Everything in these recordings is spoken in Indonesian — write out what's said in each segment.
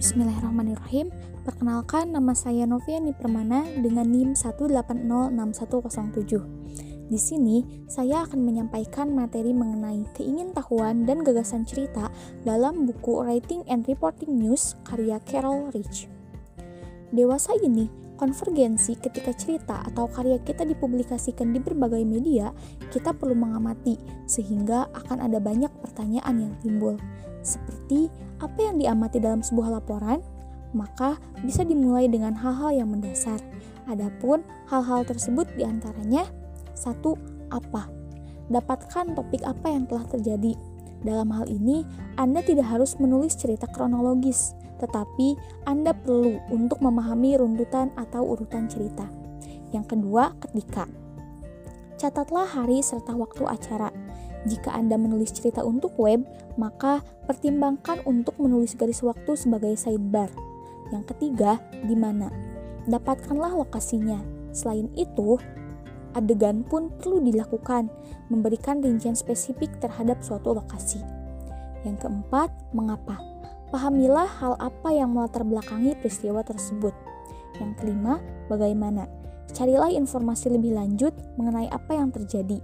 Bismillahirrahmanirrahim. Perkenalkan nama saya Noviani Permana dengan NIM 1806107. Di sini saya akan menyampaikan materi mengenai keingintahuan dan gagasan cerita dalam buku Writing and Reporting News karya Carol Rich. Dewasa ini konvergensi ketika cerita atau karya kita dipublikasikan di berbagai media, kita perlu mengamati sehingga akan ada banyak pertanyaan yang timbul. Seperti apa yang diamati dalam sebuah laporan, maka bisa dimulai dengan hal-hal yang mendasar. Adapun hal-hal tersebut di antaranya satu apa? Dapatkan topik apa yang telah terjadi. Dalam hal ini, Anda tidak harus menulis cerita kronologis, tetapi Anda perlu untuk memahami runtutan atau urutan cerita. Yang kedua, ketika. Catatlah hari serta waktu acara. Jika Anda menulis cerita untuk web, maka pertimbangkan untuk menulis garis waktu sebagai sidebar. Yang ketiga, di mana? Dapatkanlah lokasinya. Selain itu, adegan pun perlu dilakukan, memberikan rincian spesifik terhadap suatu lokasi. Yang keempat, mengapa? Pahamilah hal apa yang melatar belakangi peristiwa tersebut. Yang kelima, bagaimana? Carilah informasi lebih lanjut mengenai apa yang terjadi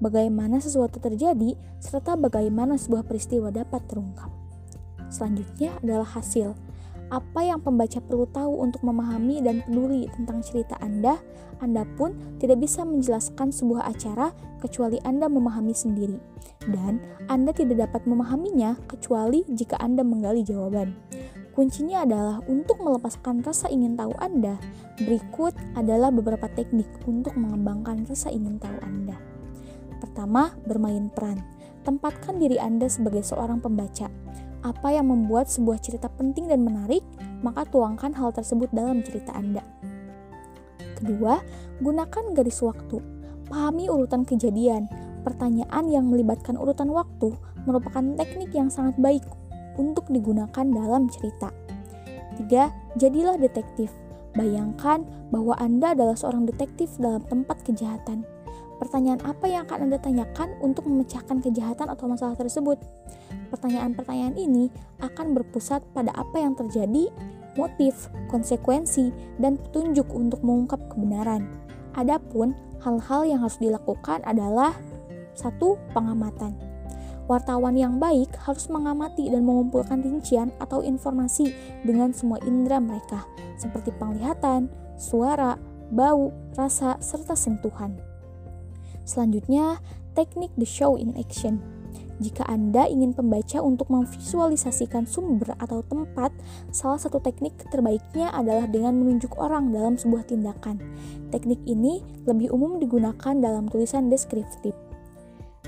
bagaimana sesuatu terjadi, serta bagaimana sebuah peristiwa dapat terungkap. Selanjutnya adalah hasil. Apa yang pembaca perlu tahu untuk memahami dan peduli tentang cerita Anda, Anda pun tidak bisa menjelaskan sebuah acara kecuali Anda memahami sendiri. Dan Anda tidak dapat memahaminya kecuali jika Anda menggali jawaban. Kuncinya adalah untuk melepaskan rasa ingin tahu Anda. Berikut adalah beberapa teknik untuk mengembangkan rasa ingin tahu Anda. Pertama, bermain peran. Tempatkan diri Anda sebagai seorang pembaca. Apa yang membuat sebuah cerita penting dan menarik, maka tuangkan hal tersebut dalam cerita Anda. Kedua, gunakan garis waktu. Pahami urutan kejadian. Pertanyaan yang melibatkan urutan waktu merupakan teknik yang sangat baik untuk digunakan dalam cerita. Tiga, jadilah detektif. Bayangkan bahwa Anda adalah seorang detektif dalam tempat kejahatan. Pertanyaan apa yang akan Anda tanyakan untuk memecahkan kejahatan atau masalah tersebut? Pertanyaan-pertanyaan ini akan berpusat pada apa yang terjadi, motif, konsekuensi, dan petunjuk untuk mengungkap kebenaran. Adapun hal-hal yang harus dilakukan adalah satu pengamatan. Wartawan yang baik harus mengamati dan mengumpulkan rincian atau informasi dengan semua indera mereka, seperti penglihatan, suara, bau, rasa, serta sentuhan. Selanjutnya, teknik the show in action. Jika Anda ingin pembaca untuk memvisualisasikan sumber atau tempat, salah satu teknik terbaiknya adalah dengan menunjuk orang dalam sebuah tindakan. Teknik ini lebih umum digunakan dalam tulisan deskriptif.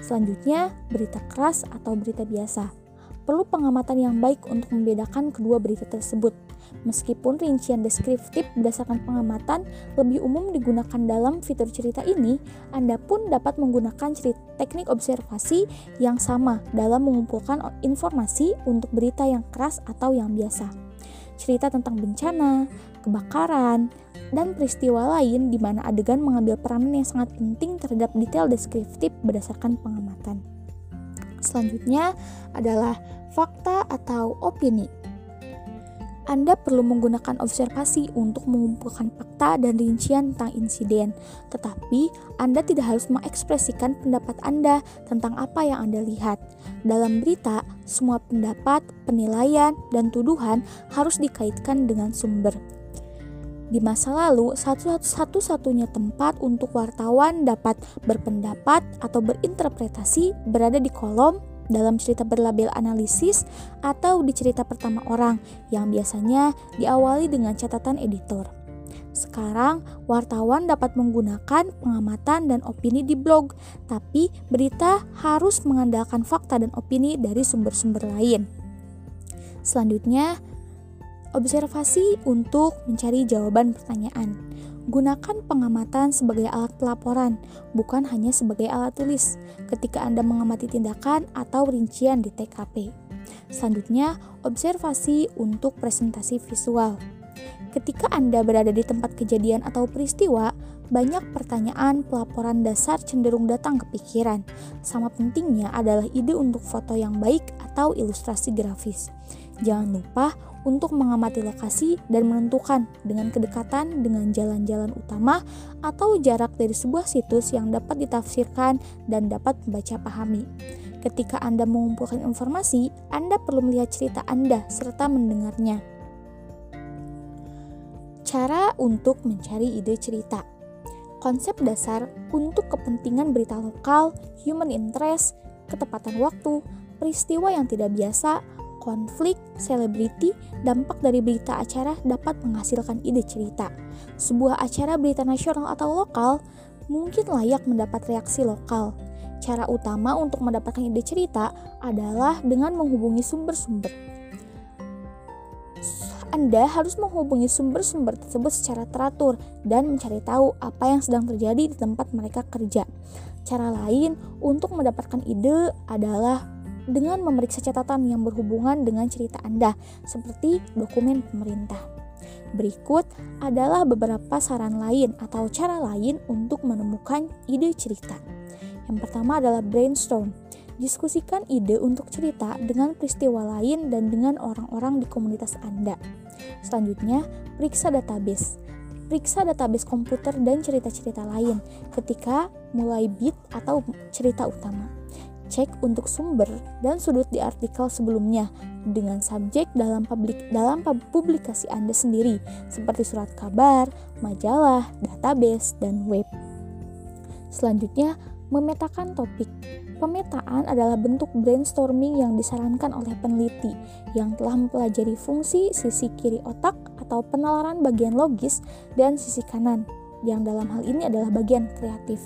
Selanjutnya, berita keras atau berita biasa. Perlu pengamatan yang baik untuk membedakan kedua berita tersebut. Meskipun rincian deskriptif berdasarkan pengamatan lebih umum digunakan dalam fitur cerita ini, Anda pun dapat menggunakan teknik observasi yang sama dalam mengumpulkan informasi untuk berita yang keras atau yang biasa. Cerita tentang bencana, kebakaran, dan peristiwa lain di mana adegan mengambil peranan yang sangat penting terhadap detail deskriptif berdasarkan pengamatan. Selanjutnya adalah fakta atau opini. Anda perlu menggunakan observasi untuk mengumpulkan fakta dan rincian tentang insiden, tetapi Anda tidak harus mengekspresikan pendapat Anda tentang apa yang Anda lihat. Dalam berita, semua pendapat, penilaian, dan tuduhan harus dikaitkan dengan sumber. Di masa lalu, satu-satunya tempat untuk wartawan dapat berpendapat atau berinterpretasi berada di kolom dalam cerita berlabel analisis atau di cerita pertama orang yang biasanya diawali dengan catatan editor. Sekarang, wartawan dapat menggunakan pengamatan dan opini di blog, tapi berita harus mengandalkan fakta dan opini dari sumber-sumber lain. Selanjutnya, observasi untuk mencari jawaban pertanyaan. Gunakan pengamatan sebagai alat pelaporan, bukan hanya sebagai alat tulis ketika Anda mengamati tindakan atau rincian di TKP. Selanjutnya, observasi untuk presentasi visual. Ketika Anda berada di tempat kejadian atau peristiwa, banyak pertanyaan pelaporan dasar cenderung datang ke pikiran. Sama pentingnya adalah ide untuk foto yang baik atau ilustrasi grafis. Jangan lupa untuk mengamati lokasi dan menentukan dengan kedekatan dengan jalan-jalan utama atau jarak dari sebuah situs yang dapat ditafsirkan dan dapat membaca pahami. Ketika Anda mengumpulkan informasi, Anda perlu melihat cerita Anda serta mendengarnya. Cara untuk mencari ide cerita konsep dasar untuk kepentingan berita lokal, human interest, ketepatan waktu, peristiwa yang tidak biasa, konflik, selebriti, dampak dari berita acara dapat menghasilkan ide cerita. Sebuah acara berita nasional atau lokal mungkin layak mendapat reaksi lokal. Cara utama untuk mendapatkan ide cerita adalah dengan menghubungi sumber-sumber. Anda harus menghubungi sumber-sumber tersebut secara teratur dan mencari tahu apa yang sedang terjadi di tempat mereka kerja. Cara lain untuk mendapatkan ide adalah dengan memeriksa catatan yang berhubungan dengan cerita Anda, seperti dokumen pemerintah. Berikut adalah beberapa saran lain atau cara lain untuk menemukan ide cerita. Yang pertama adalah brainstorm. Diskusikan ide untuk cerita dengan peristiwa lain dan dengan orang-orang di komunitas Anda. Selanjutnya, periksa database. Periksa database komputer dan cerita-cerita lain ketika mulai bit atau cerita utama cek untuk sumber dan sudut di artikel sebelumnya dengan subjek dalam publik dalam publikasi Anda sendiri seperti surat kabar, majalah, database, dan web. Selanjutnya, memetakan topik. Pemetaan adalah bentuk brainstorming yang disarankan oleh peneliti yang telah mempelajari fungsi sisi kiri otak atau penalaran bagian logis dan sisi kanan yang dalam hal ini adalah bagian kreatif.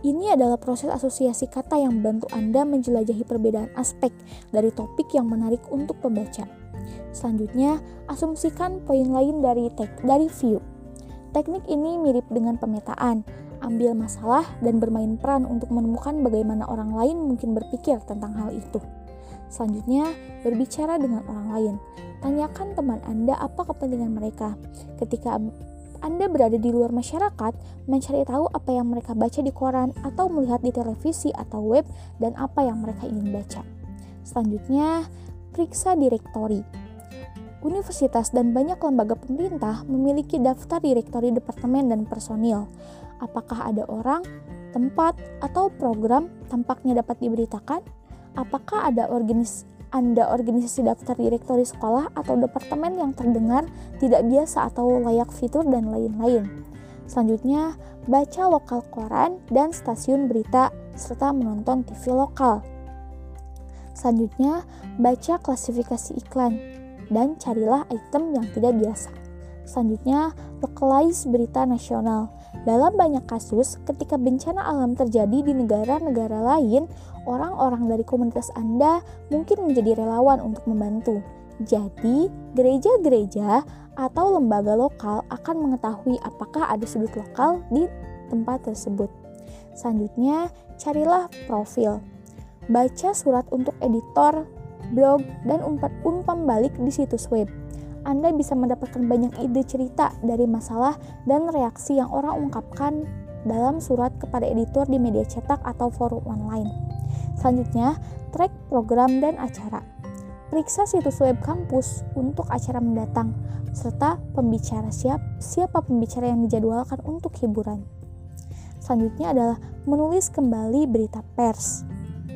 Ini adalah proses asosiasi kata yang membantu Anda menjelajahi perbedaan aspek dari topik yang menarik untuk pembaca. Selanjutnya, asumsikan poin lain dari tek dari view. Teknik ini mirip dengan pemetaan, ambil masalah dan bermain peran untuk menemukan bagaimana orang lain mungkin berpikir tentang hal itu. Selanjutnya, berbicara dengan orang lain. Tanyakan teman Anda apa kepentingan mereka. Ketika anda berada di luar masyarakat, mencari tahu apa yang mereka baca di koran atau melihat di televisi atau web dan apa yang mereka ingin baca. Selanjutnya, periksa direktori. Universitas dan banyak lembaga pemerintah memiliki daftar direktori departemen dan personil. Apakah ada orang, tempat, atau program tampaknya dapat diberitakan? Apakah ada organis anda organisasi daftar direktori sekolah atau departemen yang terdengar tidak biasa atau layak fitur dan lain-lain. Selanjutnya, baca lokal koran dan stasiun berita serta menonton TV lokal. Selanjutnya, baca klasifikasi iklan dan carilah item yang tidak biasa. Selanjutnya, localize berita nasional. Dalam banyak kasus, ketika bencana alam terjadi di negara-negara lain, orang-orang dari komunitas Anda mungkin menjadi relawan untuk membantu. Jadi, gereja-gereja atau lembaga lokal akan mengetahui apakah ada sudut lokal di tempat tersebut. Selanjutnya, carilah profil. Baca surat untuk editor, blog, dan umpan balik di situs web. Anda bisa mendapatkan banyak ide cerita dari masalah dan reaksi yang orang ungkapkan dalam surat kepada editor di media cetak atau forum online. Selanjutnya, track program dan acara. Periksa situs web kampus untuk acara mendatang, serta pembicara siap, siapa pembicara yang dijadwalkan untuk hiburan. Selanjutnya adalah menulis kembali berita pers.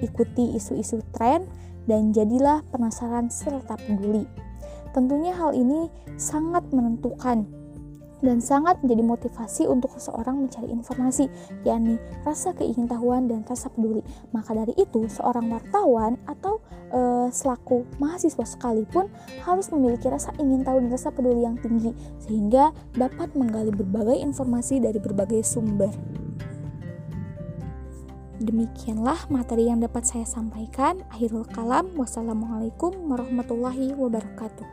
Ikuti isu-isu tren dan jadilah penasaran serta peduli. Tentunya hal ini sangat menentukan dan sangat menjadi motivasi untuk seseorang mencari informasi, yakni rasa keingintahuan dan rasa peduli. Maka dari itu, seorang wartawan atau e, selaku mahasiswa sekalipun harus memiliki rasa ingin tahu dan rasa peduli yang tinggi sehingga dapat menggali berbagai informasi dari berbagai sumber. Demikianlah materi yang dapat saya sampaikan. Akhirul kalam, wassalamualaikum warahmatullahi wabarakatuh.